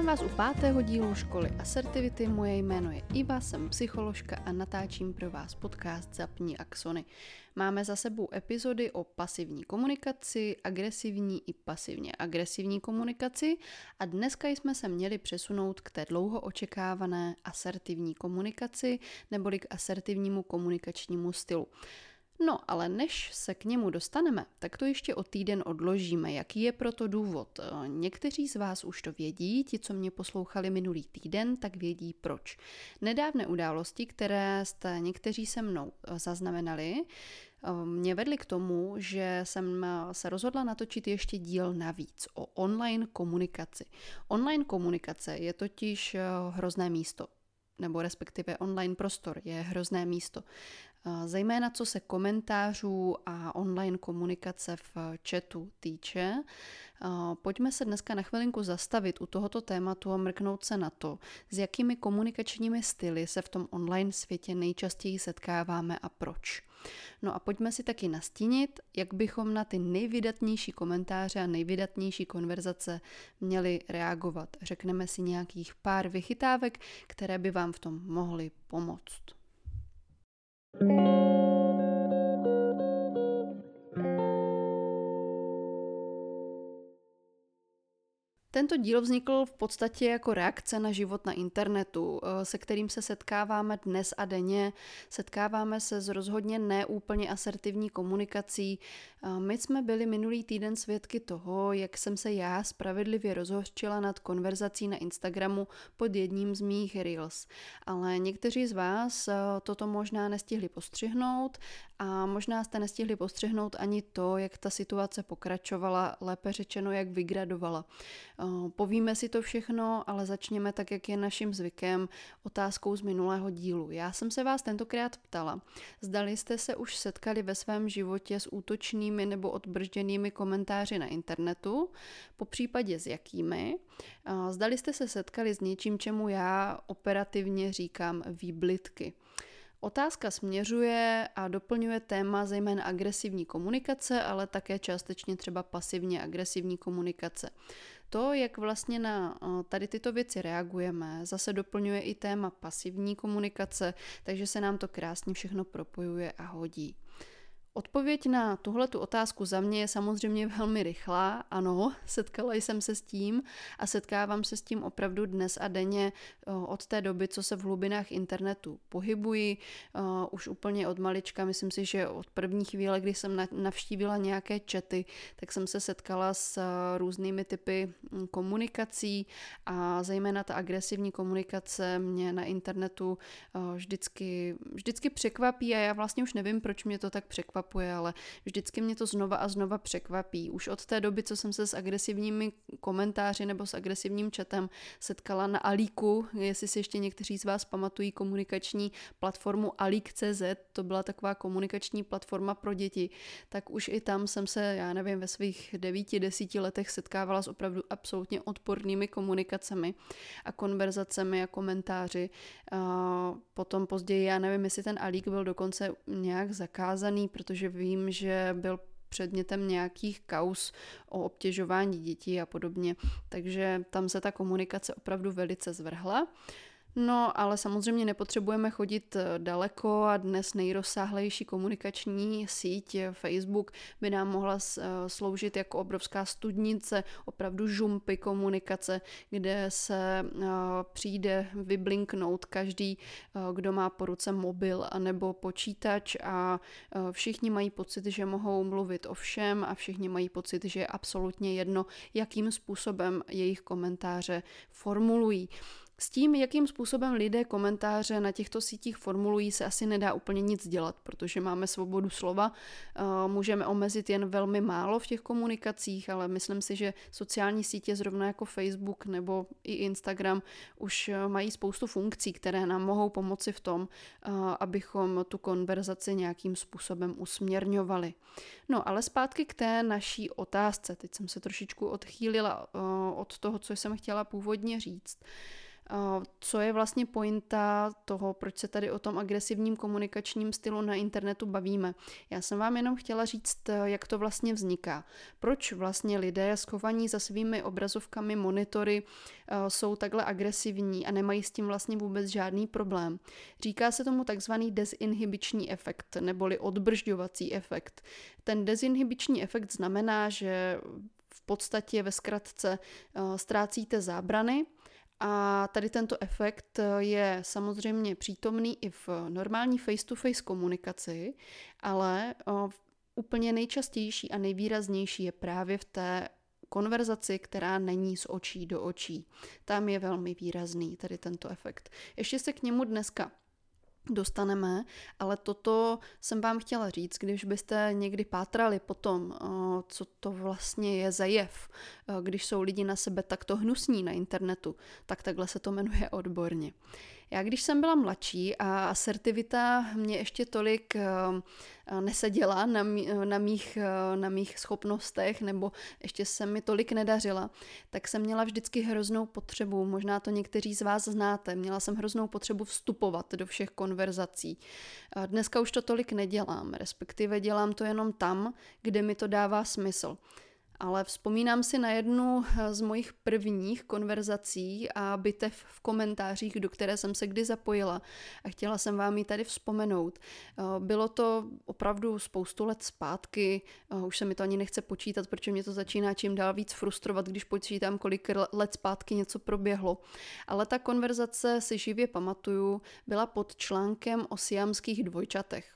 Vítám vás u pátého dílu školy Asertivity. Moje jméno je Iva, jsem psycholožka a natáčím pro vás podcast Zapní axony. Máme za sebou epizody o pasivní komunikaci, agresivní i pasivně agresivní komunikaci a dneska jsme se měli přesunout k té dlouho očekávané asertivní komunikaci neboli k asertivnímu komunikačnímu stylu. No, ale než se k němu dostaneme, tak to ještě o týden odložíme. Jaký je proto důvod? Někteří z vás už to vědí, ti, co mě poslouchali minulý týden, tak vědí proč. Nedávné události, které jste někteří se mnou zaznamenali, mě vedly k tomu, že jsem se rozhodla natočit ještě díl navíc o online komunikaci. Online komunikace je totiž hrozné místo nebo respektive online prostor je hrozné místo. Zejména co se komentářů a online komunikace v chatu týče, pojďme se dneska na chvilinku zastavit u tohoto tématu a mrknout se na to, s jakými komunikačními styly se v tom online světě nejčastěji setkáváme a proč. No a pojďme si taky nastínit, jak bychom na ty nejvydatnější komentáře a nejvydatnější konverzace měli reagovat. Řekneme si nějakých pár vychytávek, které by vám v tom mohly pomoct. Thank mm -hmm. you. Tento díl vznikl v podstatě jako reakce na život na internetu, eh, se kterým se setkáváme dnes a denně. Setkáváme se s rozhodně neúplně asertivní komunikací. Eh, my jsme byli minulý týden svědky toho, jak jsem se já spravedlivě rozhořčila nad konverzací na Instagramu pod jedním z mých reels. Ale někteří z vás eh, toto možná nestihli postřihnout a možná jste nestihli postřehnout ani to, jak ta situace pokračovala, lépe řečeno, jak vygradovala. Povíme si to všechno, ale začněme tak, jak je naším zvykem, otázkou z minulého dílu. Já jsem se vás tentokrát ptala, zdali jste se už setkali ve svém životě s útočnými nebo odbržděnými komentáři na internetu, po případě s jakými, zdali jste se setkali s něčím, čemu já operativně říkám výblitky. Otázka směřuje a doplňuje téma zejména agresivní komunikace, ale také částečně třeba pasivně agresivní komunikace. To, jak vlastně na tady tyto věci reagujeme, zase doplňuje i téma pasivní komunikace, takže se nám to krásně všechno propojuje a hodí. Odpověď na tuhle tu otázku za mě je samozřejmě velmi rychlá. Ano, setkala jsem se s tím a setkávám se s tím opravdu dnes a denně od té doby, co se v hlubinách internetu pohybuji. Už úplně od malička, myslím si, že od první chvíle, kdy jsem navštívila nějaké čety, tak jsem se setkala s různými typy komunikací a zejména ta agresivní komunikace mě na internetu vždycky, vždycky překvapí a já vlastně už nevím, proč mě to tak překvapí překvapuje, ale vždycky mě to znova a znova překvapí. Už od té doby, co jsem se s agresivními komentáři nebo s agresivním chatem setkala na Alíku, jestli si ještě někteří z vás pamatují komunikační platformu Alík.cz, to byla taková komunikační platforma pro děti, tak už i tam jsem se, já nevím, ve svých devíti, desíti letech setkávala s opravdu absolutně odpornými komunikacemi a konverzacemi a komentáři. Potom později, já nevím, jestli ten Alík byl dokonce nějak zakázaný, protože protože vím, že byl předmětem nějakých kaus o obtěžování dětí a podobně. Takže tam se ta komunikace opravdu velice zvrhla. No, ale samozřejmě nepotřebujeme chodit eh, daleko a dnes nejrozsáhlejší komunikační síť eh, Facebook by nám mohla eh, sloužit jako obrovská studnice, opravdu žumpy komunikace, kde se přijde vyblinknout každý, kdo má po ruce mobil nebo počítač a všichni mají pocit, že mohou mluvit o všem a všichni mají pocit, že je absolutně jedno, jakým způsobem jejich komentáře formulují. S tím, jakým způsobem lidé komentáře na těchto sítích formulují, se asi nedá úplně nic dělat, protože máme svobodu slova, eh, můžeme omezit jen velmi málo v těch komunikacích, ale myslím si, že sociální sítě, zrovna jako Facebook nebo i Instagram, už eh, mají spoustu funkcí, které nám mohou pomoci v tom, eh, abychom tu konverzaci nějakým způsobem usměrňovali. No, ale zpátky k té naší otázce. Teď jsem se trošičku odchýlila od toho, co jsem chtěla původně říct. Co je vlastně pointa toho, proč se tady o tom agresivním komunikačním stylu na internetu bavíme? Já jsem vám jenom chtěla říct, jak to vlastně vzniká. Proč vlastně lidé schovaní za svými obrazovkami, monitory jsou takhle agresivní a nemají s tím vlastně vůbec žádný problém. Říká se tomu takzvaný dezinhibiční efekt, neboli odbržďovací efekt. Ten dezinhibiční efekt znamená, že v podstatě ve zkratce ztrácíte zábrany, a tady tento efekt je samozřejmě přítomný i v normální face-to-face komunikaci, ale úplně nejčastější a nejvýraznější je právě v té konverzaci, která není z očí do očí. Tam je velmi výrazný tady tento efekt. Ještě se k němu dneska dostaneme, ale toto jsem vám chtěla říct, když byste někdy pátrali po tom, eh, co to vlastně je za jev, eh, když jsou lidi na sebe takto hnusní na internetu, tak takhle se to jmenuje odborně. Já když jsem byla mladší a asertivita mě ještě tolik eh, neseděla na, na, mých, eh, na mých schopnostech nebo ještě se mi tolik nedařila, tak jsem měla vždycky hroznou potřebu, možná to někteří z vás znáte, měla jsem hroznou potřebu vstupovat do všech konverzací. Dneska už to tolik nedělám, respektive dělám to jenom tam, kde mi to dává smysl ale vzpomínám si na jednu eh, z mojich prvních konverzací a bitev v komentářích, do které jsem se kdy zapojila a chtěla jsem vám ji tady vzpomenout. Eh, bylo to opravdu spoustu let zpátky, eh, už se mi to ani nechce počítat, protože mě to začíná čím dál víc frustrovat, když počítám, kolik let zpátky něco proběhlo. Ale ta konverzace si živě pamatuju, byla pod článkem o siamských dvojčatech.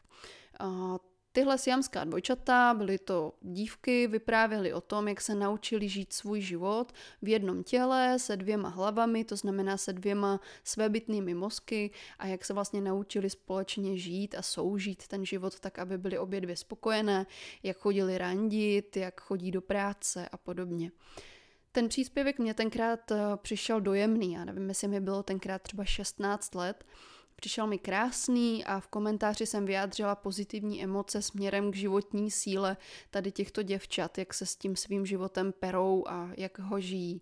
Tyhle siamská dvojčata, byly to dívky, vyprávěly o tom, jak se naučili žít svůj život v jednom těle se dvěma hlavami, to znamená se dvěma svébytnými mozky a jak se vlastně naučili společně žít a soužít ten život tak, aby byly obě dvě spokojené, jak chodili randit, jak chodí do práce a podobně. Ten příspěvek mě tenkrát eh, přišel dojemný, já nevím, jestli mi bylo tenkrát třeba 16 let, Přišel mi krásný a v komentáři jsem vyjádřila pozitivní emoce směrem k životní síle tady těchto děvčat, jak se s tím svým životem perou a jak ho žijí.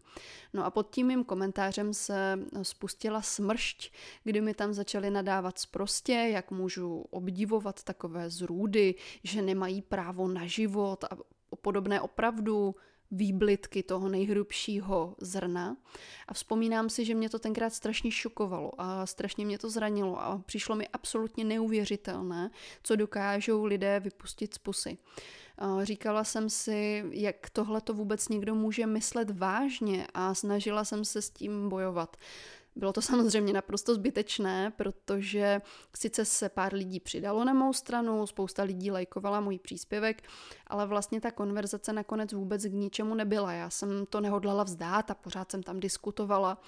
No a pod tím mým komentářem se spustila smršť, kdy mi tam začali nadávat zprostě, jak můžu obdivovat takové zrůdy, že nemají právo na život a podobné opravdu výblitky toho nejhrubšího zrna. A vzpomínám si, že mě to tenkrát strašně šokovalo a strašně mě to zranilo a přišlo mi absolutně neuvěřitelné, co dokážou lidé vypustit z pusy. Říkala jsem si, jak tohle to vůbec někdo může myslet vážně a snažila jsem se s tím bojovat. Bylo to samozřejmě naprosto zbytečné, protože sice se pár lidí přidalo na mou stranu, spousta lidí lajkovala můj příspěvek, ale vlastně ta konverzace nakonec vůbec k ničemu nebyla. Já jsem to nehodlala vzdát a pořád jsem tam diskutovala,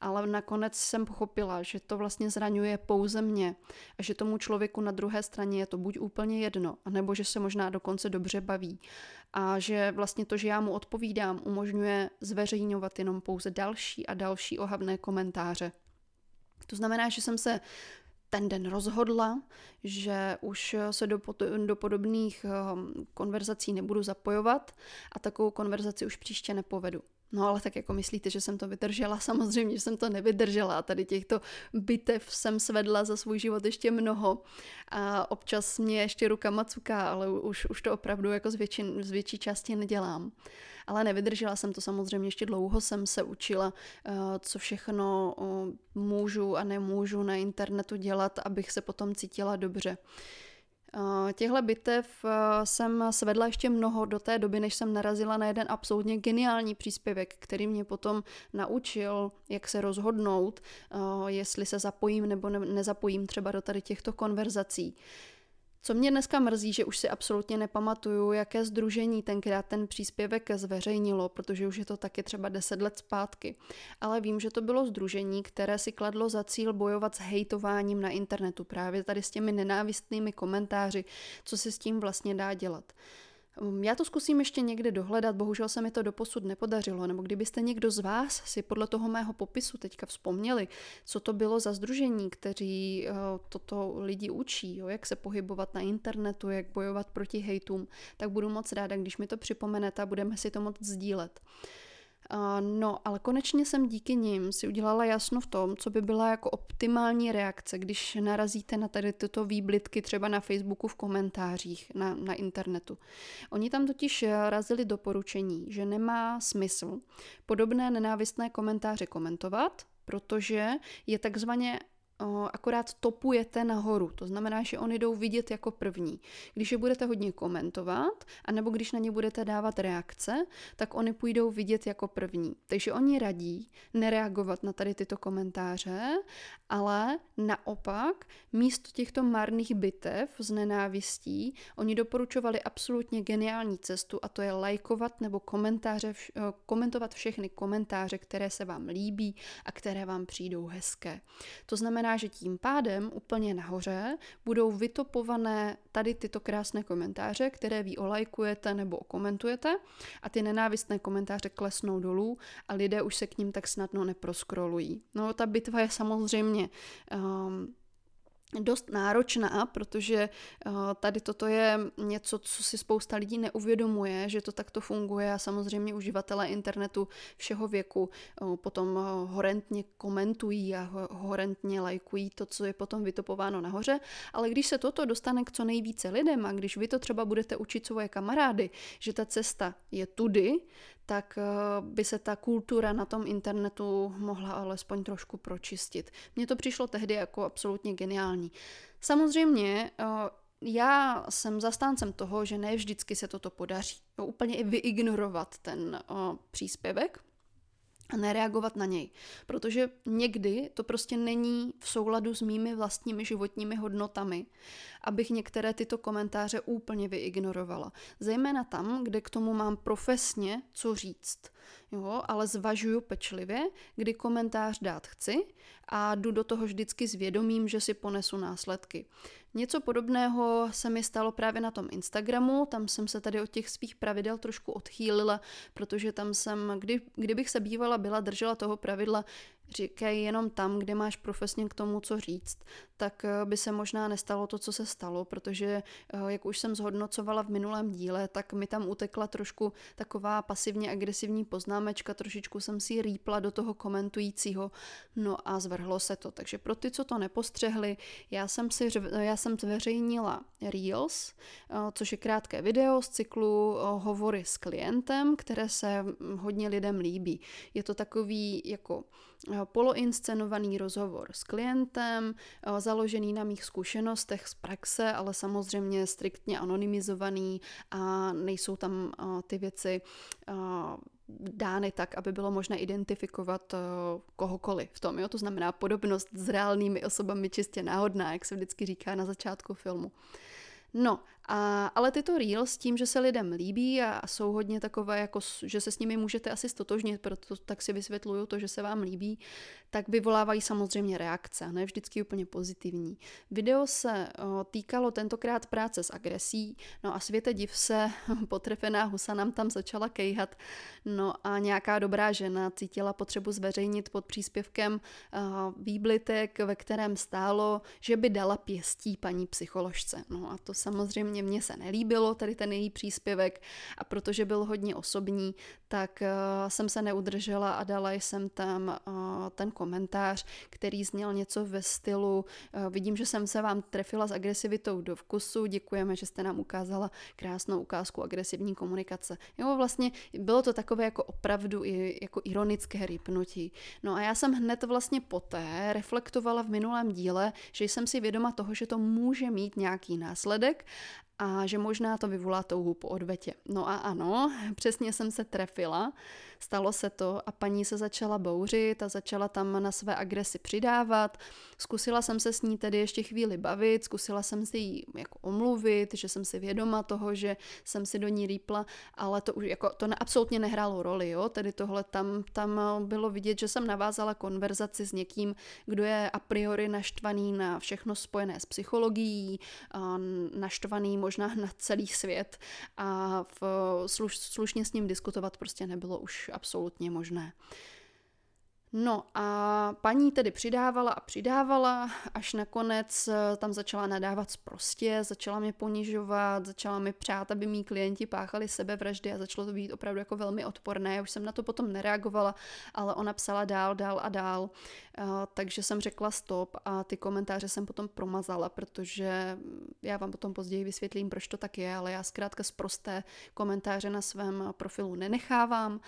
ale nakonec jsem pochopila, že to vlastně zraňuje pouze mě a že tomu člověku na druhé straně je to buď úplně jedno, anebo že se možná dokonce dobře baví a že vlastně to, že já mu odpovídám, umožňuje zveřejňovat jenom pouze další a další ohavné komentáře. To znamená, že jsem se ten den rozhodla, že už se do, do podobných um, konverzací nebudu zapojovat a takovou konverzaci už příště nepovedu. No ale tak jako myslíte, že jsem to vydržela? Samozřejmě, že jsem to nevydržela. Tady těchto bitev jsem svedla za svůj život ještě mnoho. A občas mě ještě rukama cuká, ale už, už to opravdu jako z, větši, z větší části nedělám. Ale nevydržela jsem to samozřejmě, ještě dlouho jsem se učila, eh, co všechno eh, můžu a nemůžu na internetu dělat, abych se potom cítila dobře. Eh, těchto bitev eh, jsem svedla ještě mnoho do té doby, než jsem narazila na jeden absolutně geniální příspěvek, který mě potom naučil, jak se rozhodnout, eh, jestli se zapojím nebo nezapojím třeba do tady těchto konverzací. Co mě dneska mrzí, že už si absolutně nepamatuju, jaké združení tenkrát ten příspěvek zveřejnilo, protože už je to taky třeba deset let zpátky. Ale vím, že to bylo združení, které si kladlo za cíl bojovat s hejtováním na internetu, právě tady s těmi nenávistnými komentáři, co se s tím vlastně dá dělat. Já to zkusím ještě někde dohledat, bohužel se mi to doposud nepodařilo, nebo kdybyste někdo z vás si podle toho mého popisu teďka vzpomněli, co to bylo za združení, kteří uh, toto lidi učí, jo, jak se pohybovat na internetu, jak bojovat proti hejtům, tak budu moc ráda, když mi to připomenete a budeme si to moc sdílet. No, ale konečně jsem díky nim si udělala jasno v tom, co by byla jako optimální reakce, když narazíte na tady tyto výblitky třeba na Facebooku v komentářích na, na internetu. Oni tam totiž razili doporučení, že nemá smysl podobné nenávistné komentáře komentovat, protože je takzvaně akorát topujete nahoru. To znamená, že oni jdou vidět jako první. Když je budete hodně komentovat, anebo když na ně budete dávat reakce, tak oni půjdou vidět jako první. Takže oni radí nereagovat na tady tyto komentáře, ale naopak místo těchto marných bitev z nenávistí, oni doporučovali absolutně geniální cestu a to je lajkovat nebo komentáře, komentovat všechny komentáře, které se vám líbí a které vám přijdou hezké. To znamená, že tím pádem úplně nahoře budou vytopované tady tyto krásné komentáře, které vy olajkujete nebo okomentujete a ty nenávistné komentáře klesnou dolů a lidé už se k ním tak snadno neproskrolují. No ta bitva je samozřejmě um, dost náročná, protože eh, tady toto je něco, co si spousta lidí neuvědomuje, že to takto funguje a samozřejmě uživatelé internetu všeho věku eh, potom eh, horentně komentují a horentně lajkují to, co je potom vytopováno nahoře, ale když se toto dostane k co nejvíce lidem a když vy to třeba budete učit svoje kamarády, že ta cesta je tudy, tak eh, by se ta kultura na tom internetu mohla alespoň trošku pročistit. Mně to přišlo tehdy jako absolutně geniální. Samozřejmě eh, já jsem zastáncem toho, že ne vždycky se toto podaří. Úplně i vyignorovat ten eh, příspěvek, a nereagovat na něj. Protože někdy to prostě není v souladu s mými vlastními životními hodnotami, abych některé tyto komentáře úplně vyignorovala. Zejména tam, kde k tomu mám profesně co říct. Jo, ale zvažuju pečlivě, kdy komentář dát chci a jdu do toho vždycky s vědomím, že si ponesu následky. Něco podobného se mi stalo právě na tom Instagramu, tam jsem se tady od těch svých pravidel trošku odchýlila, protože tam jsem, kdy, kdybych se bývala byla, držela toho pravidla, říkej jenom tam, kde máš profesně k tomu co říct, tak eh, by se možná nestalo to, co se stalo, protože, eh, jak už jsem zhodnocovala v minulém díle, tak mi tam utekla trošku taková pasivně agresivní poznámečka, trošičku jsem si rýpla do toho komentujícího, no a zvrhlo se to. Takže pro ty, co to nepostřehli, já jsem si, já jsem zveřejnila Reels, eh, což je krátké video z cyklu Hovory s klientem, které se hm, hodně lidem líbí. Je to takový jako poloinscenovaný rozhovor s klientem, založený na mých zkušenostech z praxe, ale samozřejmě striktně anonymizovaný a nejsou tam ty věci dány tak, aby bylo možné identifikovat kohokoliv v tom. Jo? To znamená podobnost s reálnými osobami čistě náhodná, jak se vždycky říká na začátku filmu. No, a, ale tyto reels s tím, že se lidem líbí a, a jsou hodně takové, jako, že se s nimi můžete asi stotožnit, proto tak si vysvětluju to, že se vám líbí, tak vyvolávají samozřejmě reakce, ne vždycky úplně pozitivní. Video se o, týkalo tentokrát práce s agresí, no a světe div se, potrefená husa nám tam začala kejhat, no a nějaká dobrá žena cítila potřebu zveřejnit pod příspěvkem o, výblitek, ve kterém stálo, že by dala pěstí paní psycholožce. No a to samozřejmě mě, mně se nelíbilo tady ten její příspěvek a protože byl hodně osobní, tak uh, jsem se neudržela a dala jsem tam uh, ten komentář, který zněl něco ve stylu uh, vidím, že jsem se vám trefila s agresivitou do vkusu, děkujeme, že jste nám ukázala krásnou ukázku agresivní komunikace. Jo, vlastně bylo to takové jako opravdu i jako ironické rýpnutí. No a já jsem hned vlastně poté reflektovala v minulém díle, že jsem si vědoma toho, že to může mít nějaký následek a že možná to vyvolá touhu po odvetě. No a ano, přesně jsem se trefila. Stalo se to a paní se začala bouřit a začala tam na své agresi přidávat. Zkusila jsem se s ní tedy ještě chvíli bavit, zkusila jsem si ji jako omluvit, že jsem si vědoma toho, že jsem si do ní rýpla, ale to už jako, to absolutně nehrálo roli, jo, tedy tohle tam, tam bylo vidět, že jsem navázala konverzaci s někým, kdo je a priori naštvaný na všechno spojené s psychologií, naštvaný možná na celý svět a v, sluš, slušně s ním diskutovat prostě nebylo už absolutně možné. No a paní tedy přidávala a přidávala, až nakonec eh, tam začala nadávat prostě, začala mě ponižovat, začala mi přát, aby mý klienti páchali sebevraždy a začalo to být opravdu jako velmi odporné. Už jsem na to potom nereagovala, ale ona psala dál, dál a dál. Uh, takže jsem řekla stop a ty komentáře jsem potom promazala, protože já vám potom později vysvětlím, proč to tak je, ale já zkrátka zprosté komentáře na svém profilu nenechávám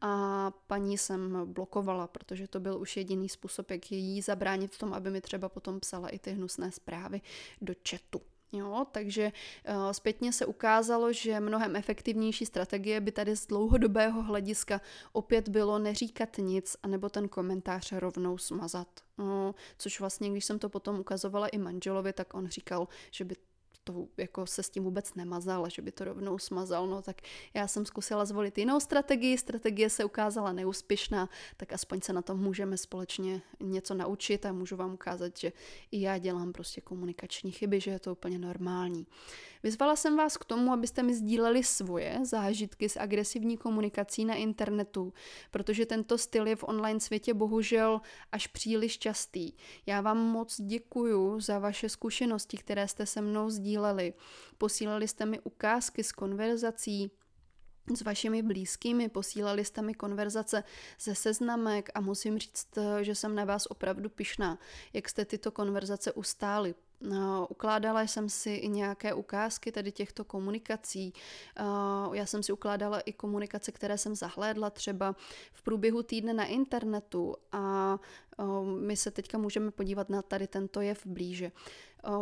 a paní jsem blokovala, protože to byl už jediný způsob, jak jí zabránit v tom, aby mi třeba potom psala i ty hnusné zprávy do chatu. Jo, takže uh, zpětně se ukázalo, že mnohem efektivnější strategie by tady z dlouhodobého hlediska opět bylo neříkat nic, anebo ten komentář rovnou smazat. Uh, což vlastně, když jsem to potom ukazovala i manželovi, tak on říkal, že by to jako se s tím vůbec nemazal, že by to rovnou smazal, no tak já jsem zkusila zvolit jinou strategii, strategie se ukázala neúspěšná, tak aspoň se na tom můžeme společně něco naučit a můžu vám ukázat, že i já dělám prostě komunikační chyby, že je to úplně normální. Vyzvala jsem vás k tomu, abyste mi sdíleli svoje zážitky s agresivní komunikací na internetu, protože tento styl je v online světě bohužel až příliš častý. Já vám moc děkuju za vaše zkušenosti, které jste se mnou sdíleli. Posílali jste mi ukázky z konverzací, s vašimi blízkými, posílali jste mi konverzace ze seznamek a musím říct, že jsem na vás opravdu pišná, jak jste tyto konverzace ustáli. No, ukládala jsem si i nějaké ukázky tady těchto komunikací. Uh, já jsem si ukládala i komunikace, které jsem zahlédla třeba v průběhu týdne na internetu a uh, my se teďka můžeme podívat na tady tento jev blíže.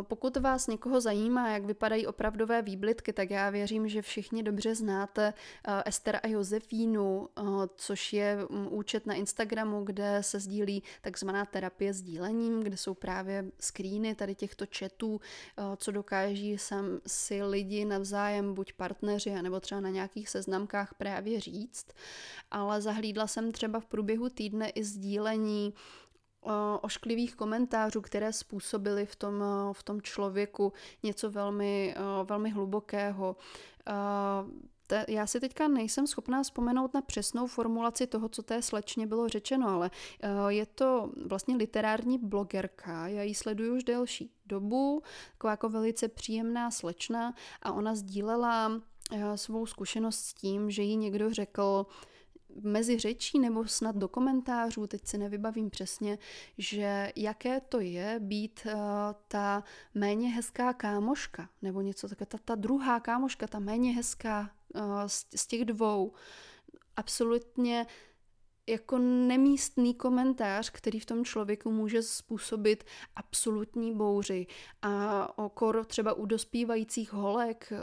Pokud vás někoho zajímá, jak vypadají opravdové výblitky, tak já věřím, že všichni dobře znáte Ester a Josefínu, což je účet na Instagramu, kde se sdílí takzvaná terapie sdílením, kde jsou právě screeny tady těchto chatů, co dokáží sem si lidi navzájem, buď partneři, nebo třeba na nějakých seznamkách právě říct. Ale zahlídla jsem třeba v průběhu týdne i sdílení ošklivých komentářů, které způsobily v tom, v tom člověku něco velmi, velmi hlubokého. Já si teďka nejsem schopná vzpomenout na přesnou formulaci toho, co té slečně bylo řečeno, ale je to vlastně literární blogerka, já ji sleduju už delší dobu, taková jako velice příjemná slečna a ona sdílela svou zkušenost s tím, že jí někdo řekl, mezi řečí nebo snad do komentářů, teď si nevybavím přesně, že jaké to je být uh, ta méně hezká kámoška, nebo něco takové, ta, ta druhá kámoška, ta méně hezká uh, z, z těch dvou. Absolutně jako nemístný komentář, který v tom člověku může způsobit absolutní bouři. A okor třeba u dospívajících holek, eh,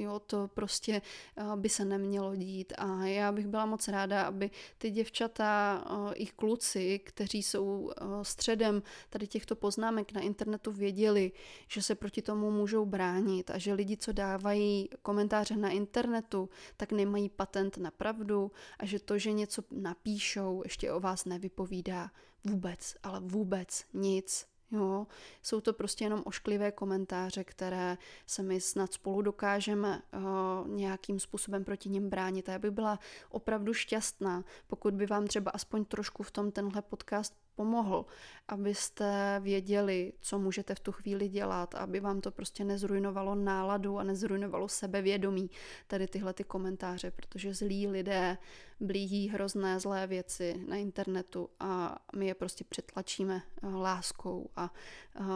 jo, to prostě eh, by se nemělo dít. A já bych byla moc ráda, aby ty děvčata, eh, i kluci, kteří jsou středem tady těchto poznámek na internetu, věděli, že se proti tomu můžou bránit a že lidi, co dávají komentáře na internetu, tak nemají patent na pravdu a že to, že něco napíše, píšou, ještě o vás nevypovídá vůbec, ale vůbec nic. Jo, jsou to prostě jenom ošklivé komentáře, které se my snad spolu dokážeme uh, nějakým způsobem proti nim bránit. A já bych byla opravdu šťastná, pokud by vám třeba aspoň trošku v tom tenhle podcast pomohl, abyste věděli, co můžete v tu chvíli dělat, aby vám to prostě nezrujnovalo náladu a nezrujnovalo sebevědomí, tady tyhle ty komentáře, protože zlí lidé blíží hrozné zlé věci na internetu a my je prostě přetlačíme eh, láskou a uh,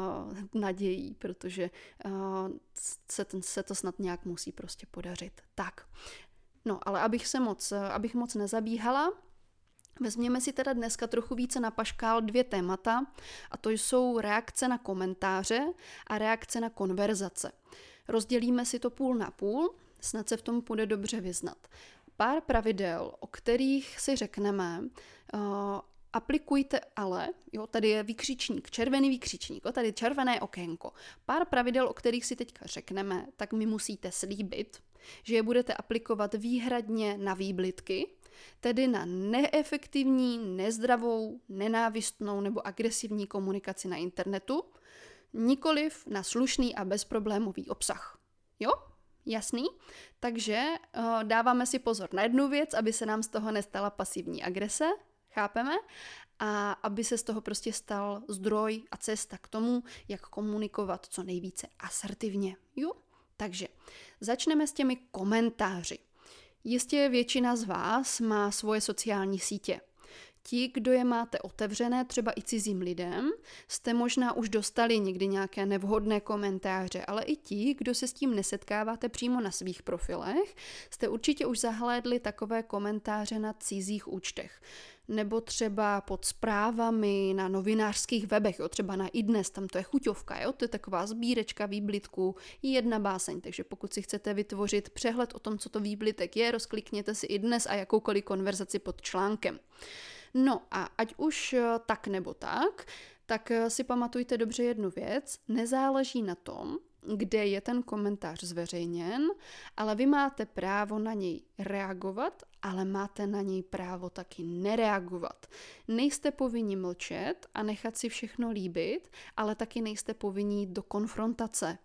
nadějí, protože uh, se, ten, se to snad nějak musí prostě podařit. Tak, no ale abych se moc, abych moc nezabíhala, Vezměme si teda dneska trochu více na paškál dvě témata, a to jsou reakce na komentáře a reakce na konverzace. Rozdělíme si to půl na půl, snad se v tom půjde dobře vyznat. Pár pravidel, o kterých si řekneme, uh, aplikujte ale, jo, tady je výkřičník, červený výkřičník, jo, tady červené okénko. Pár pravidel, o kterých si teďka řekneme, tak mi musíte slíbit, že je budete aplikovat výhradně na výblitky, tedy na neefektivní, nezdravou, nenávistnou nebo agresivní komunikaci na internetu, nikoliv na slušný a bezproblémový obsah. Jo? Jasný? Takže uh, dáváme si pozor na jednu věc, aby se nám z toho nestala pasivní agrese. Chápeme? A aby se z toho prostě stal zdroj a cesta k tomu, jak komunikovat co nejvíce asertivně. Jo? Takže začneme s těmi komentáři. Jistě většina z vás má svoje sociální sítě. Ti, kdo je máte otevřené třeba i cizím lidem, jste možná už dostali někdy nějaké nevhodné komentáře, ale i ti, kdo se s tím nesetkáváte přímo na svých profilech, jste určitě už zahlédli takové komentáře na cizích účtech nebo třeba pod zprávami na novinářských webech, jo, třeba na iDnes, tam to je chuťovka, jo, to je taková sbírečka výblitků, jedna báseň, takže pokud si chcete vytvořit přehled o tom, co to výblitek je, rozklikněte si iDnes a jakoukoliv konverzaci pod článkem. No a ať už eh, tak nebo tak, tak eh, si pamatujte dobře jednu věc, nezáleží na tom, kde je ten komentář zveřejněn, ale vy máte právo na něj reagovat, ale máte na něj právo taky nereagovat. Nejste povinni mlčet a nechat si všechno líbit, ale taky nejste povinni do konfrontace.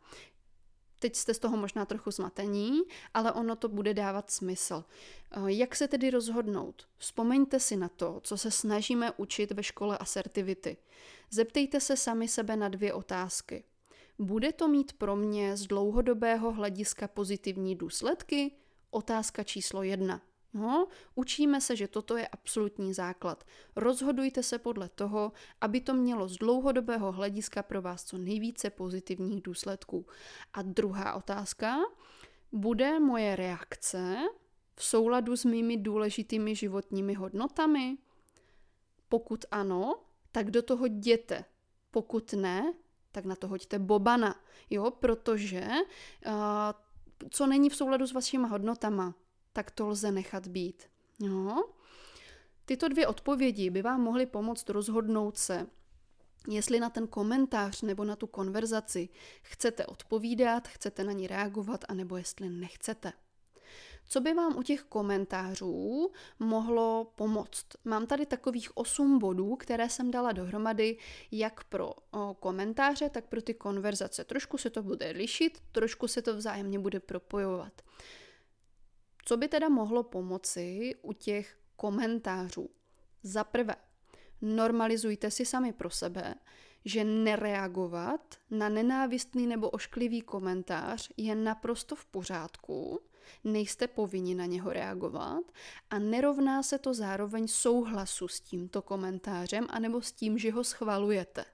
Teď jste z toho možná trochu zmatení, ale ono to bude dávat smysl. Eh, jak se tedy rozhodnout? Vzpomeňte si na to, co se snažíme učit ve škole asertivity. Zeptejte se sami sebe na dvě otázky. Bude to mít pro mě z dlouhodobého hlediska pozitivní důsledky? Otázka číslo jedna. No, učíme se, že toto je absolutní základ. Rozhodujte se podle toho, aby to mělo z dlouhodobého hlediska pro vás co nejvíce pozitivních důsledků. A druhá otázka, bude moje reakce v souladu s mými důležitými životními hodnotami? Pokud ano, tak do toho jděte. Pokud ne, tak na to hoďte bobana, jo, protože uh, co není v souladu s vašimi hodnotama, tak to lze nechat být. Jo? Tyto dvě odpovědi by vám mohly pomoct rozhodnout se, jestli na ten komentář nebo na tu konverzaci chcete odpovídat, chcete na ní reagovat, anebo jestli nechcete. Co by vám u těch komentářů mohlo pomoct? Mám tady takových 8 bodů, které jsem dala dohromady jak pro komentáře, tak pro ty konverzace. Trošku se to bude lišit, trošku se to vzájemně bude propojovat. Co by teda mohlo pomoci u těch komentářů? Za prvé, normalizujte si sami pro sebe, že nereagovat na nenávistný nebo ošklivý komentář je naprosto v pořádku, nejste povinni na něho reagovat a nerovná se to zároveň souhlasu s tímto komentářem anebo s tím, že ho schvalujete.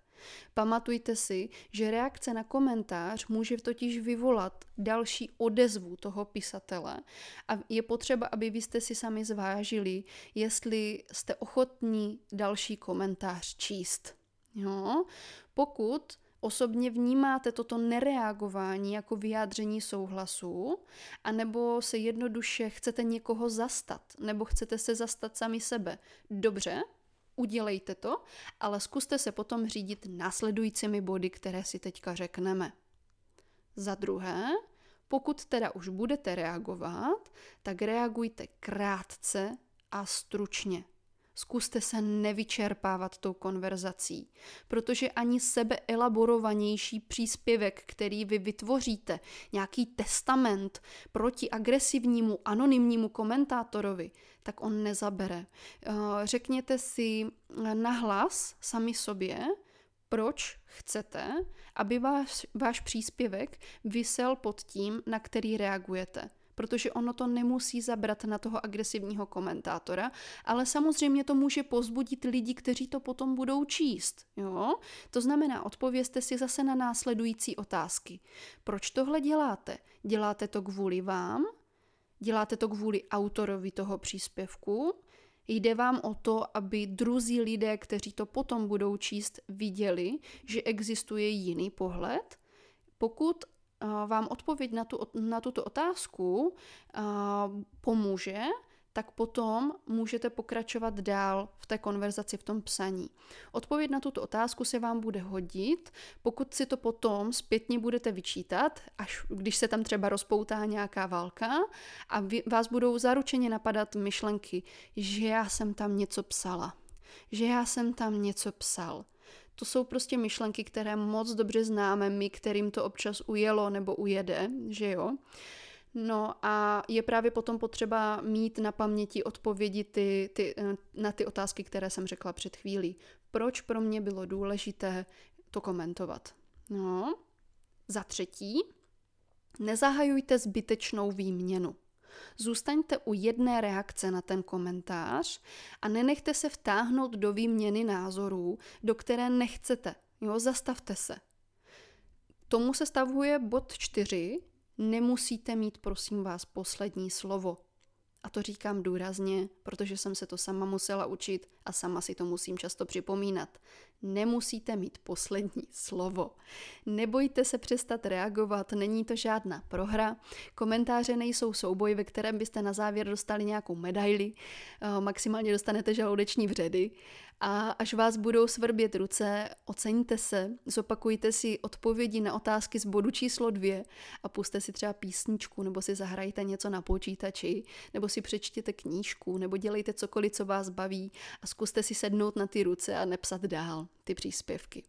Pamatujte si, že reakce na komentář může totiž vyvolat další odezvu toho pisatele a je potřeba, aby vy jste si sami zvážili, jestli jste ochotní další komentář číst. Jo? Pokud osobně vnímáte toto nereagování jako vyjádření souhlasu, anebo se jednoduše chcete někoho zastat, nebo chcete se zastat sami sebe. Dobře, udělejte to, ale zkuste se potom řídit následujícími body, které si teďka řekneme. Za druhé, pokud teda už budete reagovat, tak reagujte krátce a stručně. Zkuste se nevyčerpávat tou konverzací, protože ani sebeelaborovanější příspěvek, který vy vytvoříte, nějaký testament proti agresivnímu anonymnímu komentátorovi, tak on nezabere. Eh, řekněte si nahlas sami sobě, proč chcete, aby váš, váš příspěvek vysel pod tím, na který reagujete protože ono to nemusí zabrat na toho agresivního komentátora, ale samozřejmě to může pozbudit lidi, kteří to potom budou číst. Jo? To znamená, odpovězte si zase na následující otázky. Proč tohle děláte? Děláte to kvůli vám? Děláte to kvůli autorovi toho příspěvku? Jde vám o to, aby druzí lidé, kteří to potom budou číst, viděli, že existuje jiný pohled? Pokud vám odpověď na, tu, na tuto otázku pomůže, tak potom můžete pokračovat dál v té konverzaci, v tom psaní. Odpověď na tuto otázku se vám bude hodit, pokud si to potom zpětně budete vyčítat, až když se tam třeba rozpoutá nějaká válka a vy, vás budou zaručeně napadat myšlenky, že já jsem tam něco psala, že já jsem tam něco psal, to jsou prostě myšlenky, které moc dobře známe my, kterým to občas ujelo nebo ujede, že jo. No a je právě potom potřeba mít na paměti odpovědi ty, ty, eh, na ty otázky, které jsem řekla před chvílí. Proč pro mě bylo důležité to komentovat? No, za třetí, nezahajujte zbytečnou výměnu. Zůstaňte u jedné reakce na ten komentář a nenechte se vtáhnout do výměny názorů, do které nechcete. Jo, zastavte se. Tomu se stavuje bod 4. Nemusíte mít, prosím vás, poslední slovo. A to říkám důrazně, protože jsem se to sama musela učit a sama si to musím často připomínat. Nemusíte mít poslední slovo. Nebojte se přestat reagovat, není to žádná prohra. Komentáře nejsou souboj, ve kterém byste na závěr dostali nějakou medaili, eh, maximálně dostanete žaludeční vředy a až vás budou svrbět ruce, oceňte se, zopakujte si odpovědi na otázky z bodu číslo dvě a puste si třeba písničku, nebo si zahrajte něco na počítači, nebo si přečtěte knížku, nebo dělejte cokoliv, co vás baví a zkuste si sednout na ty ruce a nepsat dál ty příspěvky.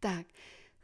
Tak,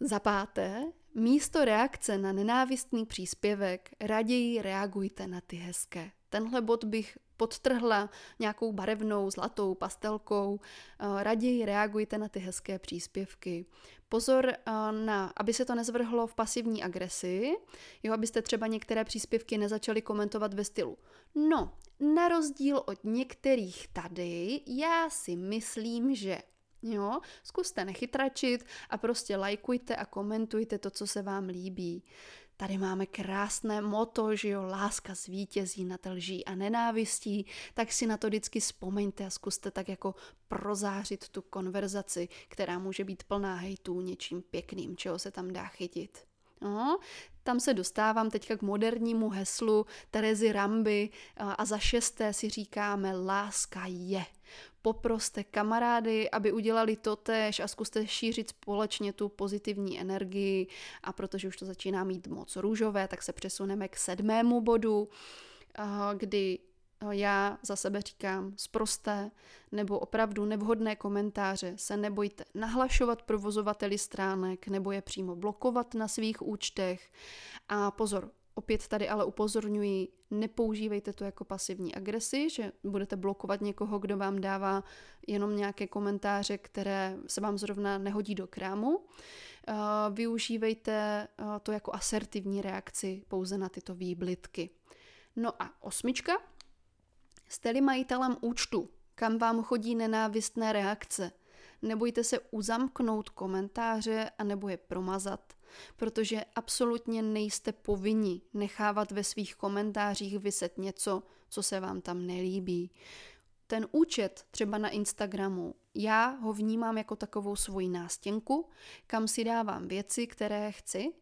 za páté, místo reakce na nenávistný příspěvek raději reagujte na ty hezké. Tenhle bod bych podtrhla nějakou barevnou, zlatou pastelkou. Eh, raději reagujte na ty hezké příspěvky. Pozor eh, na, aby se to nezvrhlo v pasivní agresi, jo, abyste třeba některé příspěvky nezačali komentovat ve stylu. No, na rozdíl od některých tady, já si myslím, že Jo, zkuste nechytračit a prostě lajkujte a komentujte to, co se vám líbí. Tady máme krásné moto, že jo, láska zvítězí nad lží a nenávistí, tak si na to vždycky vzpomeňte a zkuste tak jako prozářit tu konverzaci, která může být plná hejtů něčím pěkným, čeho se tam dá chytit. No, tam se dostávám teďka k modernímu heslu Terezy Ramby a za šesté si říkáme láska je. Poproste kamarády, aby udělali to tež a zkuste šířit společně tu pozitivní energii a protože už to začíná mít moc růžové, tak se přesuneme k sedmému bodu, kdy já za sebe říkám zprosté nebo opravdu nevhodné komentáře se nebojte nahlašovat provozovateli stránek nebo je přímo blokovat na svých účtech. A pozor, opět tady ale upozorňuji, nepoužívejte to jako pasivní agresi, že budete blokovat někoho, kdo vám dává jenom nějaké komentáře, které se vám zrovna nehodí do krámu. Využívejte to jako asertivní reakci pouze na tyto výblitky. No a osmička, Jste-li majitelem účtu, kam vám chodí nenávistné reakce, nebojte se uzamknout komentáře a nebo je promazat, protože absolutně nejste povinni nechávat ve svých komentářích vyset něco, co se vám tam nelíbí. Ten účet třeba na Instagramu, já ho vnímám jako takovou svoji nástěnku, kam si dávám věci, které chci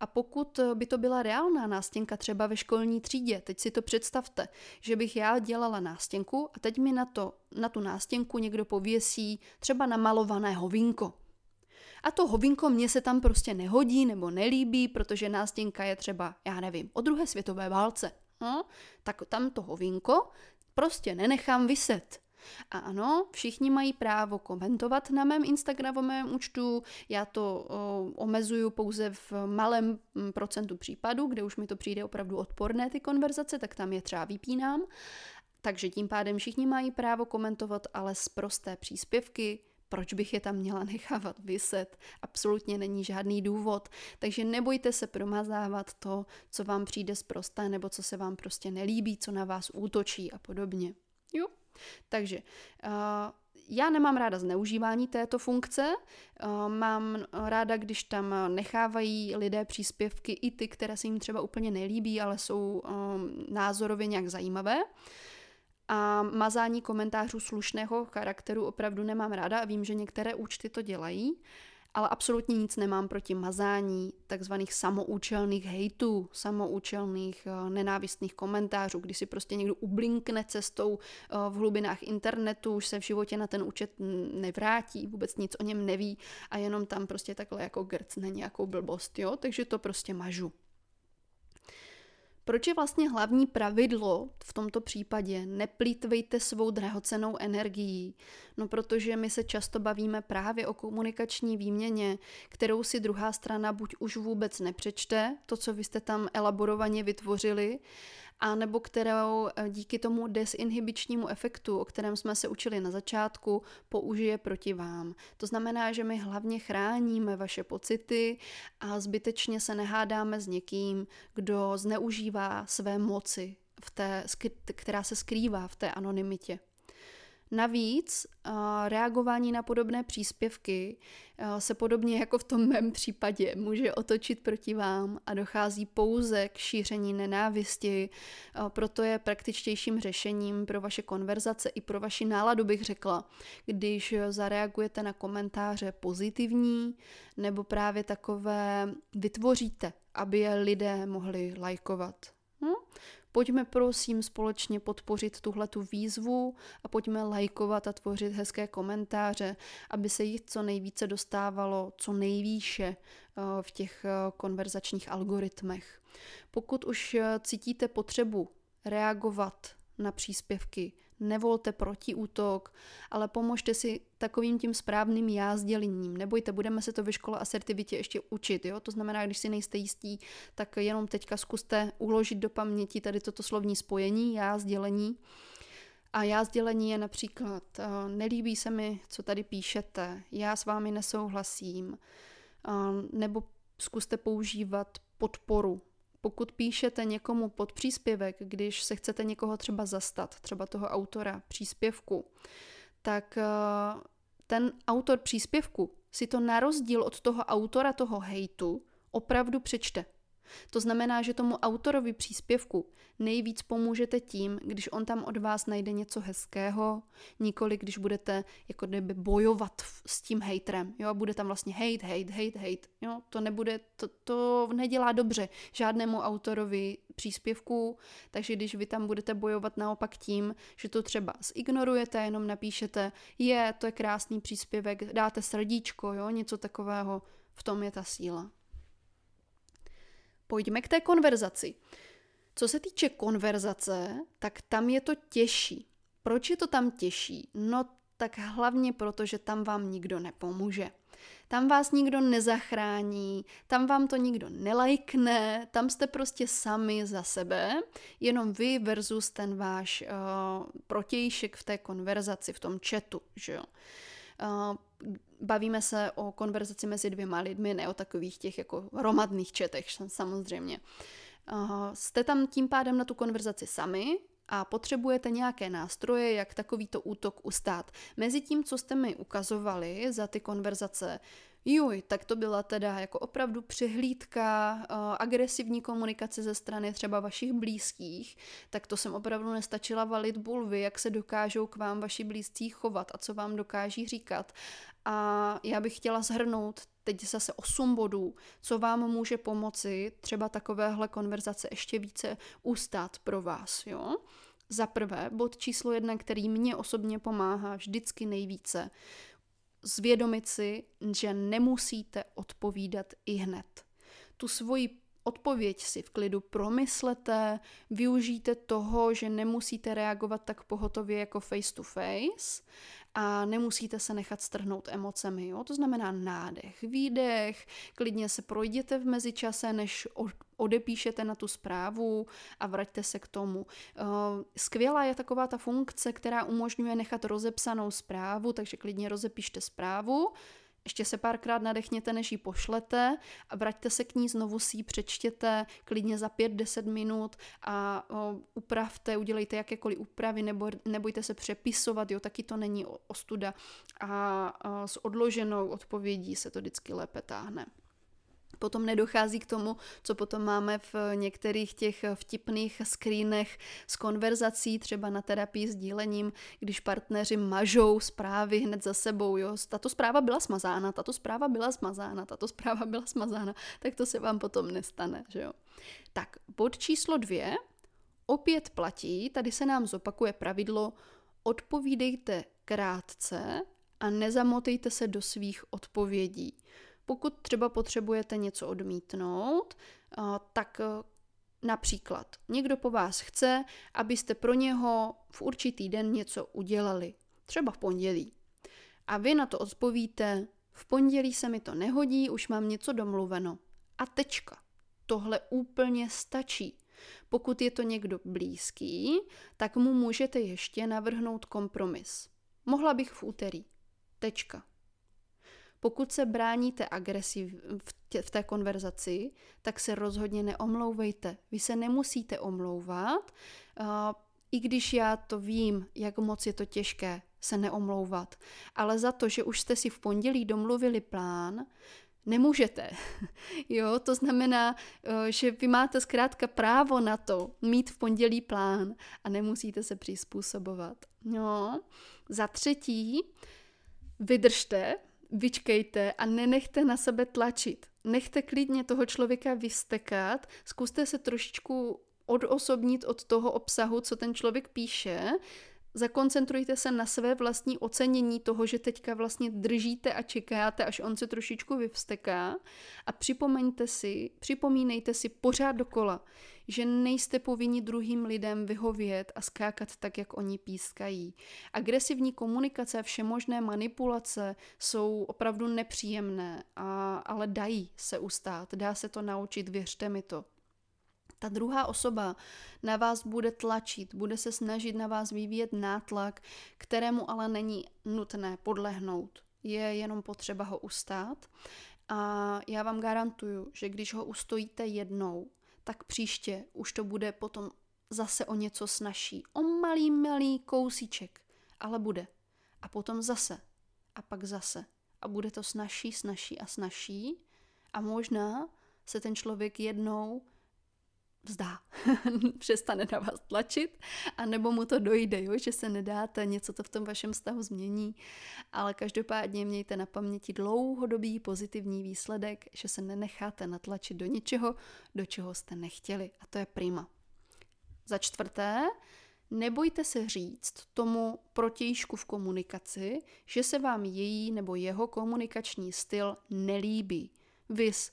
a pokud by to byla reálná nástěnka třeba ve školní třídě, teď si to představte, že bych já dělala nástěnku a teď mi na, to, na tu nástěnku někdo pověsí třeba namalované hovínko. A to hovínko mě se tam prostě nehodí nebo nelíbí, protože nástěnka je třeba, já nevím, o druhé světové válce. No, tak tam to hovínko prostě nenechám vyset. A ano, všichni mají právo komentovat na mém Instagramovém účtu, já to o, omezuju pouze v malém mm, procentu případů, kde už mi to přijde opravdu odporné ty konverzace, tak tam je třeba vypínám. Takže tím pádem všichni mají právo komentovat, ale z prosté příspěvky, proč bych je tam měla nechávat vyset? Absolutně není žádný důvod. Takže nebojte se promazávat to, co vám přijde z prosté, nebo co se vám prostě nelíbí, co na vás útočí a podobně. Jo? Takže uh, já nemám ráda zneužívání této funkce, uh, mám ráda, když tam nechávají lidé příspěvky i ty, které se jim třeba úplně nelíbí, ale jsou um, názorově nějak zajímavé. A mazání komentářů slušného charakteru opravdu nemám ráda a vím, že některé účty to dělají ale absolutně nic nemám proti mazání takzvaných samoučelných hejtů, samoučelných uh, nenávistných komentářů, kdy si prostě někdo ublinkne cestou uh, v hlubinách internetu, už se v životě na ten účet nevrátí, vůbec nic o něm neví a jenom tam prostě takhle jako grcne nějakou blbost, jo, takže to prostě mažu. Proč je vlastně hlavní pravidlo v tomto případě neplýtvejte svou drahocenou energií? No protože my se často bavíme právě o komunikační výměně, kterou si druhá strana buď už vůbec nepřečte, to, co vy jste tam elaborovaně vytvořili, a nebo kterou eh, díky tomu desinhibičnímu efektu, o kterém jsme se učili na začátku, použije proti vám. To znamená, že my hlavně chráníme vaše pocity a zbytečně se nehádáme s někým, kdo zneužívá své moci, v té, která se skrývá v té anonymitě. Navíc reagování na podobné příspěvky se podobně jako v tom mém případě může otočit proti vám a dochází pouze k šíření nenávisti, proto je praktičtějším řešením pro vaše konverzace i pro vaši náladu bych řekla, když zareagujete na komentáře pozitivní nebo právě takové vytvoříte, aby je lidé mohli lajkovat. Hm? Pojďme prosím společně podpořit tuhle tu výzvu a pojďme lajkovat a tvořit hezké komentáře, aby se jich co nejvíce dostávalo co nejvýše eh, v těch eh, konverzačních algoritmech. Pokud už eh, cítíte potřebu reagovat na příspěvky, nevolte protiútok, ale pomožte si takovým tím správným já sdělením. Nebojte, budeme se to ve škole asertivitě ještě učit. Jo? To znamená, když si nejste jistí, tak jenom teďka zkuste uložit do paměti tady toto slovní spojení, já sdělení. A já sdělení je například, eh, nelíbí se mi, co tady píšete, já s vámi nesouhlasím, eh, nebo zkuste používat podporu, pokud píšete někomu pod příspěvek, když se chcete někoho třeba zastat, třeba toho autora příspěvku, tak eh, ten autor příspěvku si to na rozdíl od toho autora toho hejtu opravdu přečte. To znamená, že tomu autorovi příspěvku nejvíc pomůžete tím, když on tam od vás najde něco hezkého, nikoli když budete jako kdyby bojovat s tím hejtrem, jo, a bude tam vlastně hate, hate, hate, hate, jo, to nebude, to, to nedělá dobře žádnému autorovi příspěvku, takže když vy tam budete bojovat naopak tím, že to třeba zignorujete, jenom napíšete, je, to je krásný příspěvek, dáte srdíčko, jo, něco takového, v tom je ta síla. Pojďme k té konverzaci. Co se týče konverzace, tak tam je to těžší. Proč je to tam těžší? No tak hlavně proto, že tam vám nikdo nepomůže. Tam vás nikdo nezachrání, tam vám to nikdo nelajkne, tam jste prostě sami za sebe, jenom vy versus ten váš uh, protějšek v té konverzaci, v tom chatu, že jo. Bavíme se o konverzaci mezi dvěma lidmi, ne o takových těch jako hromadných četech samozřejmě. Uh, jste tam tím pádem na tu konverzaci sami a potřebujete nějaké nástroje, jak takovýto útok ustát. Mezi tím, co jste mi ukazovali za ty konverzace, Juj, tak to byla teda jako opravdu přehlídka, uh, agresivní komunikace ze strany třeba vašich blízkých, tak to jsem opravdu nestačila valit bulvy, jak se dokážou k vám vaši blízcí chovat a co vám dokáží říkat. A já bych chtěla zhrnout teď zase 8 bodů, co vám může pomoci třeba takovéhle konverzace ještě více ustát pro vás, jo? Za prvé, bod číslo jedna, který mě osobně pomáhá vždycky nejvíce, zvědomit si, že nemusíte odpovídat i hned. Tu svoji odpověď si v klidu promyslete, využijte toho, že nemusíte reagovat tak pohotově jako face to face a nemusíte se nechat strhnout emocemi. Jo? To znamená nádech, výdech, klidně se projděte v mezičase, než odepíšete na tu zprávu a vraťte se k tomu. Eh, skvělá je taková ta funkce, která umožňuje nechat rozepsanou zprávu, takže klidně rozepište zprávu, ještě se párkrát nadechněte, než ji pošlete a vraťte se k ní, znovu si ji přečtěte klidně za 5-10 minut a o, upravte, udělejte jakékoliv úpravy, nebo, nebojte se přepisovat, jo, taky to není ostuda. A, a s odloženou odpovědí se to vždycky lépe táhne potom nedochází k tomu, co potom máme v některých těch vtipných screenech s konverzací, třeba na terapii s dílením, když partneři mažou zprávy hned za sebou, jo, tato zpráva byla smazána, tato zpráva byla smazána, tato zpráva byla smazána, tak to se vám potom nestane, že jo. Tak, bod číslo dvě, opět platí, tady se nám zopakuje pravidlo, odpovídejte krátce a nezamotejte se do svých odpovědí. Pokud třeba potřebujete něco odmítnout, tak Například někdo po vás chce, abyste pro něho v určitý den něco udělali, třeba v pondělí. A vy na to odpovíte, v pondělí se mi to nehodí, už mám něco domluveno. A tečka. Tohle úplně stačí. Pokud je to někdo blízký, tak mu můžete ještě navrhnout kompromis. Mohla bych v úterý. Tečka. Pokud se bráníte agresi v, tě, v té konverzaci, tak se rozhodně neomlouvejte. Vy se nemusíte omlouvat, uh, i když já to vím, jak moc je to těžké se neomlouvat. Ale za to, že už jste si v pondělí domluvili plán, nemůžete. jo, to znamená, eh, že vy máte zkrátka právo na to mít v pondělí plán a nemusíte se přizpůsobovat. No, za třetí, vydržte, vyčkejte a nenechte na sebe tlačit. Nechte klidně toho člověka vystekat, zkuste se trošičku odosobnit od toho obsahu, co ten člověk píše, zakoncentrujte se na své vlastní ocenění toho, že teďka vlastně držíte a čekáte, až on se trošičku vyvsteká a připomeňte si, připomínejte si pořád dokola, že nejste povinni druhým lidem vyhovět a skákat tak, jak oni pískají. Agresivní komunikace a všemožné manipulace jsou opravdu nepříjemné, a, ale dají se ustát, dá se to naučit, věřte mi to. Ta druhá osoba na vás bude tlačit, bude se snažit na vás vyvíjet nátlak, kterému ale není nutné podlehnout. Je jenom potřeba ho ustát. A já vám garantuju, že když ho ustojíte jednou, tak příště už to bude potom zase o něco snažší. O malý, malý kousíček, ale bude. A potom zase. A pak zase. A bude to snažší, snažší a snažší. A možná se ten člověk jednou vzdá, přestane na vás tlačit, a nebo mu to dojde, jo, že se nedáte, něco to v tom vašem vztahu změní, ale každopádně mějte na paměti dlouhodobý pozitivní výsledek, že se nenecháte natlačit do něčeho, do čeho jste nechtěli a to je prima. Za čtvrté, nebojte se říct tomu protějšku v komunikaci, že se vám její nebo jeho komunikační styl nelíbí. Vys,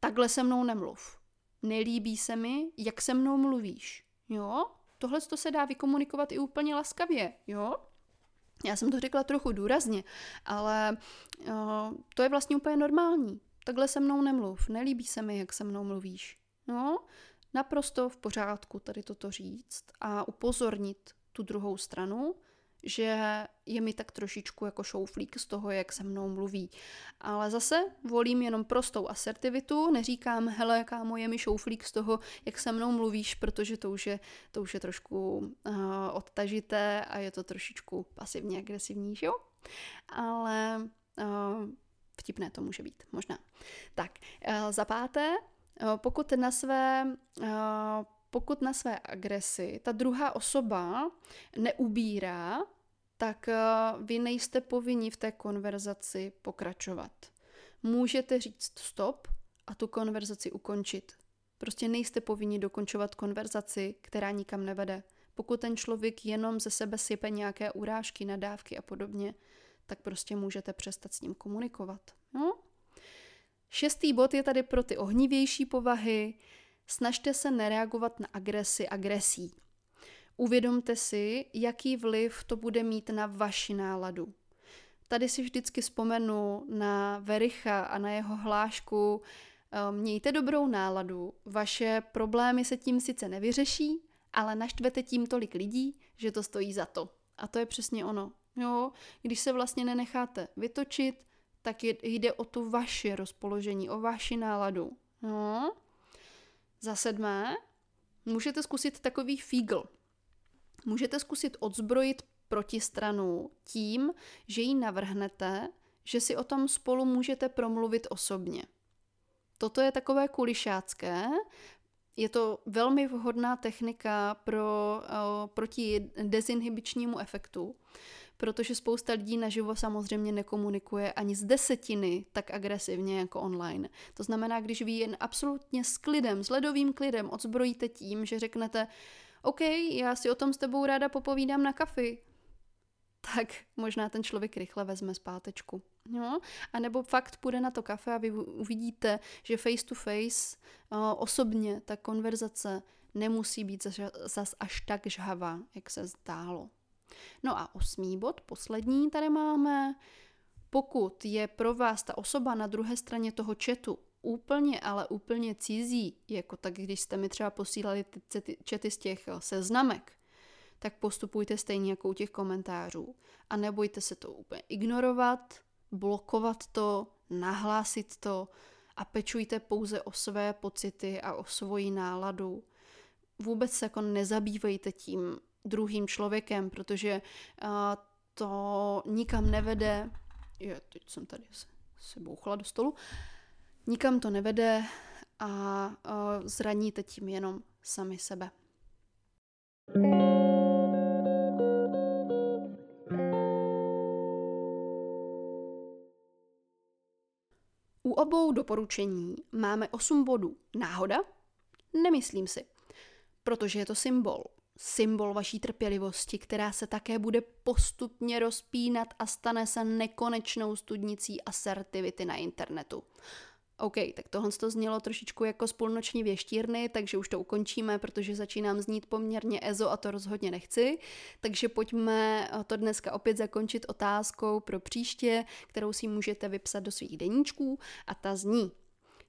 takhle se mnou nemluv nelíbí se mi, jak se mnou mluvíš. Jo? Tohle to se dá vykomunikovat i úplně laskavě, jo? Já jsem to řekla trochu důrazně, ale uh, to je vlastně úplně normální. Takhle se mnou nemluv, nelíbí se mi, jak se mnou mluvíš. No, naprosto v pořádku tady toto říct a upozornit tu druhou stranu, že je mi tak trošičku jako šouflík z toho, jak se mnou mluví. Ale zase volím jenom prostou asertivitu, neříkám, hele, kámo, je mi šouflík z toho, jak se mnou mluvíš, protože to už je, to už je trošku uh, odtažité a je to trošičku pasivně agresivní, že jo? Ale uh, vtipné to může být, možná. Tak, uh, za páté, uh, pokud na své uh, pokud na své agresi ta druhá osoba neubírá, tak eh, vy nejste povinni v té konverzaci pokračovat. Můžete říct stop a tu konverzaci ukončit. Prostě nejste povinni dokončovat konverzaci, která nikam nevede. Pokud ten člověk jenom ze sebe sype nějaké urážky, nadávky a podobně, tak prostě můžete přestat s ním komunikovat. No? Šestý bod je tady pro ty ohnivější povahy. Snažte se nereagovat na agresi agresí. Uvědomte si, jaký vliv to bude mít na vaši náladu. Tady si vždycky vzpomenu na Vericha a na jeho hlášku eh, Mějte dobrou náladu, vaše problémy se tím sice nevyřeší, ale naštvete tím tolik lidí, že to stojí za to. A to je přesně ono. Jo, když se vlastně nenecháte vytočit, tak jde o tu vaše rozpoložení, o vaši náladu. No. Za sedmé, můžete zkusit takový fígl. Můžete zkusit odzbrojit protistranu tím, že jí navrhnete, že si o tom spolu můžete promluvit osobně. Toto je takové kulišácké, je to velmi vhodná technika pro, uh, proti dezinhibičnímu efektu, protože spousta lidí naživo samozřejmě nekomunikuje ani z desetiny tak agresivně jako online. To znamená, když vy jen absolutně s klidem, s ledovým klidem odzbrojíte tím, že řeknete, OK, já si o tom s tebou ráda popovídám na kafi, tak možná ten člověk rychle vezme zpátečku. Jo? A nebo fakt půjde na to kafe a vy uvidíte, že face to face uh, osobně ta konverzace nemusí být zas, zas až tak žhavá, jak se zdálo. No a osmý bod, poslední tady máme. Pokud je pro vás ta osoba na druhé straně toho četu úplně, ale úplně cizí, jako tak, když jste mi třeba posílali ty čety z těch eh, seznamek, tak postupujte stejně jako u těch komentářů. A nebojte se to úplně ignorovat, blokovat to, nahlásit to a pečujte pouze o své pocity a o svoji náladu. Vůbec se jako nezabývejte tím druhým člověkem, protože uh, to nikam nevede. Je, teď jsem tady se, se bouchla do stolu. Nikam to nevede a zraníte tím jenom sami sebe. U obou doporučení máme 8 bodů. Náhoda? Nemyslím si. Protože je to symbol. Symbol vaší trpělivosti, která se také bude postupně rozpínat a stane se nekonečnou studnicí asertivity na internetu. OK, tak tohle to znělo trošičku jako spolnoční věštírny, takže už to ukončíme, protože začínám znít poměrně ezo a to rozhodně nechci. Takže pojďme to dneska opět zakončit otázkou pro příště, kterou si můžete vypsat do svých deníčků a ta zní.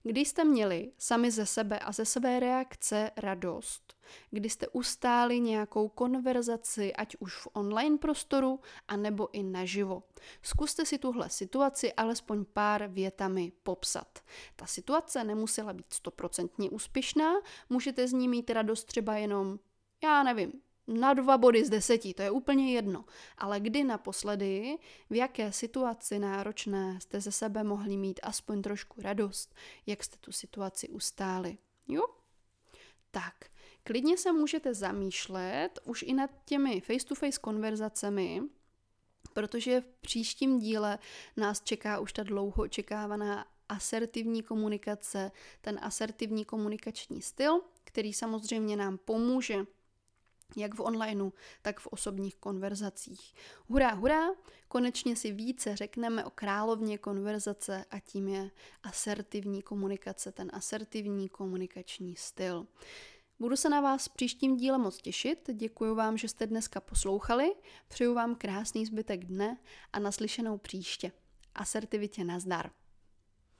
Kdy jste měli sami ze sebe a ze své reakce radost, kdy jste ustáli nějakou konverzaci, ať už v online prostoru, anebo i naživo. Zkuste si tuhle situaci alespoň pár větami popsat. Ta situace nemusela být stoprocentně úspěšná, můžete z ní mít radost třeba jenom, já nevím, na dva body z deseti, to je úplně jedno. Ale kdy naposledy, v jaké situaci náročné jste ze sebe mohli mít aspoň trošku radost, jak jste tu situaci ustáli. Jo? Tak, klidně se můžete zamýšlet už i nad těmi face-to-face konverzacemi, protože v příštím díle nás čeká už ta dlouho očekávaná asertivní komunikace, ten asertivní komunikační styl, který samozřejmě nám pomůže jak v onlineu, tak v osobních konverzacích. Hurá, hurá, konečně si více řekneme o královně konverzace a tím je asertivní komunikace, ten asertivní komunikační styl. Budu se na vás příštím díle moc těšit, děkuji vám, že jste dneska poslouchali, přeju vám krásný zbytek dne a naslyšenou příště. Asertivitě nazdar.